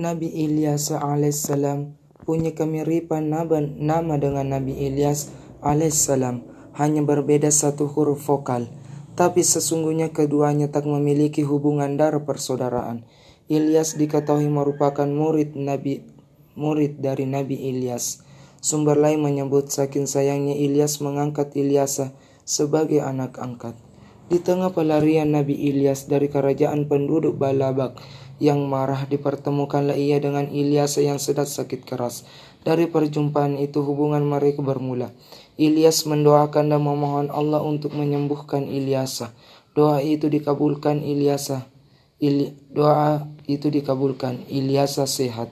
Nabi Ilyas alaihissalam punya kemiripan nama dengan Nabi Ilyas alaihissalam, hanya berbeda satu huruf vokal. Tapi sesungguhnya keduanya tak memiliki hubungan darah persaudaraan. Ilyas diketahui merupakan murid Nabi murid dari Nabi Ilyas. Sumber lain menyebut saking sayangnya Ilyas mengangkat Ilyasa sebagai anak angkat. Di tengah pelarian Nabi Ilyas dari kerajaan penduduk Balabak yang marah dipertemukanlah ia dengan Ilyas yang sedang sakit keras. Dari perjumpaan itu hubungan mereka bermula. Ilyas mendoakan dan memohon Allah untuk menyembuhkan Ilyasa. Doa itu dikabulkan Ilyasa. Il, doa itu dikabulkan. Ilyasa sehat.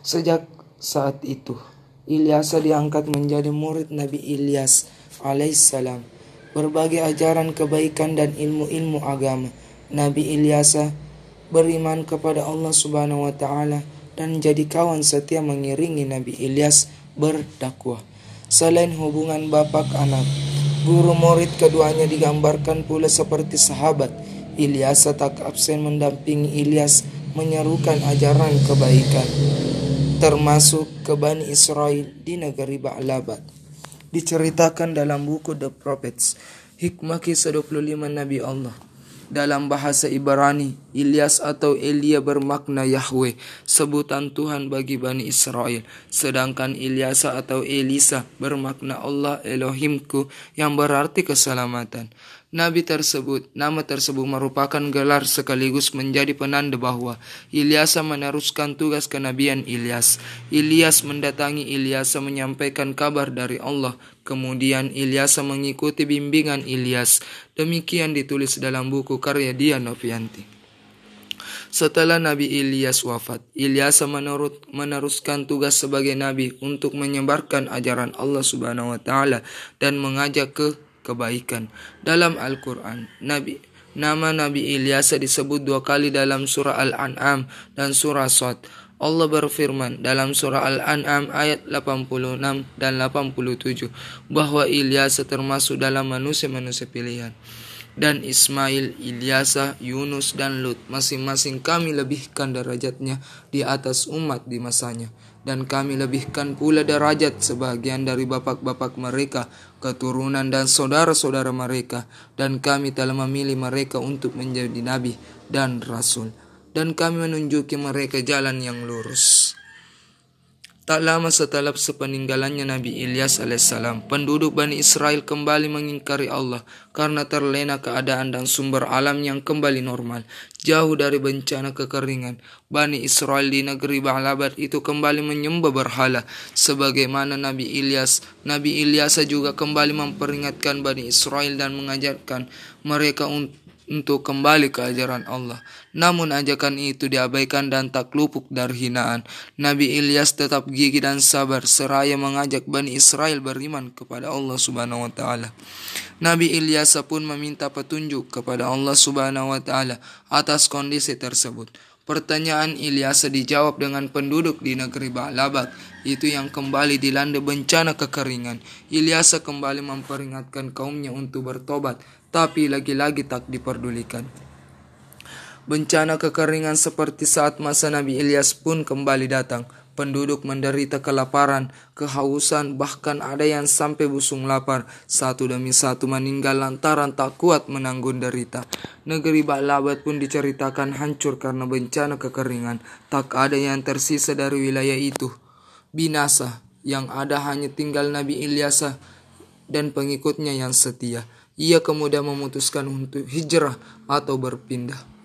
Sejak saat itu, Ilyasa diangkat menjadi murid Nabi Ilyas alaihissalam berbagai ajaran kebaikan dan ilmu-ilmu agama. Nabi Ilyasa beriman kepada Allah Subhanahu wa taala dan jadi kawan setia mengiringi Nabi Ilyas berdakwah. Selain hubungan bapak anak, guru murid keduanya digambarkan pula seperti sahabat. Ilyasa tak absen mendampingi Ilyas menyerukan ajaran kebaikan termasuk ke Bani Israel di negeri Ba'labat diceritakan dalam buku The Prophets, hikmah kisah 25 Nabi Allah. Dalam bahasa Ibrani, Ilyas atau Elia bermakna Yahweh, sebutan Tuhan bagi Bani Israel. Sedangkan Ilyasa atau Elisa bermakna Allah Elohimku yang berarti keselamatan. Nabi tersebut, nama tersebut merupakan gelar sekaligus menjadi penanda bahwa Ilyas meneruskan tugas kenabian Ilyas. Ilyas mendatangi Ilyas menyampaikan kabar dari Allah. Kemudian Ilyas mengikuti bimbingan Ilyas. Demikian ditulis dalam buku karya Dia Novianti. Setelah Nabi Ilyas wafat, Ilyas menurut meneruskan tugas sebagai nabi untuk menyebarkan ajaran Allah Subhanahu wa taala dan mengajak ke kebaikan. Dalam Al-Quran, Nabi nama Nabi Ilyas disebut dua kali dalam surah Al-An'am dan surah Sot. Allah berfirman dalam surah Al-An'am ayat 86 dan 87 bahwa Ilyas termasuk dalam manusia-manusia pilihan. Dan Ismail, Ilyasa, Yunus, dan Lut. Masing-masing kami lebihkan derajatnya di atas umat di masanya. Dan kami lebihkan pula derajat sebagian dari bapak-bapak mereka, keturunan dan saudara-saudara mereka, dan kami telah memilih mereka untuk menjadi nabi dan rasul, dan kami menunjuki mereka jalan yang lurus. Tak lama setelah sepeninggalannya Nabi Ilyas alaihissalam, penduduk Bani Israel kembali mengingkari Allah karena terlena keadaan dan sumber alam yang kembali normal, jauh dari bencana kekeringan. Bani Israel di negeri Ba'labat itu kembali menyembah berhala, sebagaimana Nabi Ilyas. Nabi Ilyas juga kembali memperingatkan Bani Israel dan mengajarkan mereka untuk kembali ke ajaran Allah. Namun ajakan itu diabaikan dan tak lupuk dari hinaan. Nabi Ilyas tetap gigih dan sabar seraya mengajak Bani Israel beriman kepada Allah Subhanahu wa taala. Nabi Ilyas pun meminta petunjuk kepada Allah Subhanahu wa taala atas kondisi tersebut. Pertanyaan Ilyas dijawab dengan penduduk di negeri Ba'labak, itu yang kembali dilanda bencana kekeringan. Ilyas kembali memperingatkan kaumnya untuk bertobat tapi lagi-lagi tak diperdulikan. Bencana kekeringan seperti saat masa Nabi Ilyas pun kembali datang. Penduduk menderita kelaparan, kehausan, bahkan ada yang sampai busung lapar. Satu demi satu meninggal lantaran tak kuat menanggung derita. Negeri Ba'labat pun diceritakan hancur karena bencana kekeringan. Tak ada yang tersisa dari wilayah itu. Binasa, yang ada hanya tinggal Nabi Ilyas dan pengikutnya yang setia ia kemudian memutuskan untuk hijrah atau berpindah.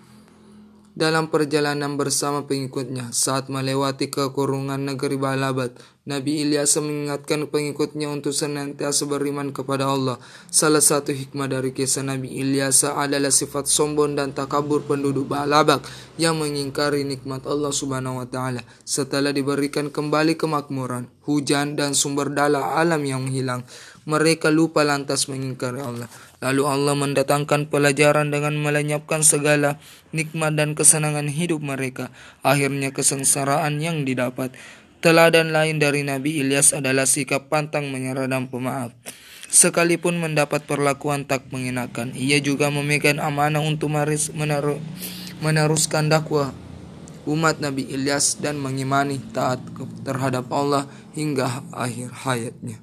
Dalam perjalanan bersama pengikutnya saat melewati kekurungan negeri Balabat, Nabi Ilyas mengingatkan pengikutnya untuk senantiasa beriman kepada Allah. Salah satu hikmah dari kisah Nabi Ilyas adalah sifat sombong dan takabur penduduk Balabak yang mengingkari nikmat Allah Subhanahu wa taala setelah diberikan kembali kemakmuran, hujan dan sumber daya alam yang hilang mereka lupa lantas mengingkari Allah. Lalu Allah mendatangkan pelajaran dengan melenyapkan segala nikmat dan kesenangan hidup mereka. Akhirnya kesengsaraan yang didapat. Teladan lain dari Nabi Ilyas adalah sikap pantang menyerah dan pemaaf. Sekalipun mendapat perlakuan tak mengenakan, ia juga memegang amanah untuk meneruskan dakwah umat Nabi Ilyas dan mengimani taat terhadap Allah hingga akhir hayatnya.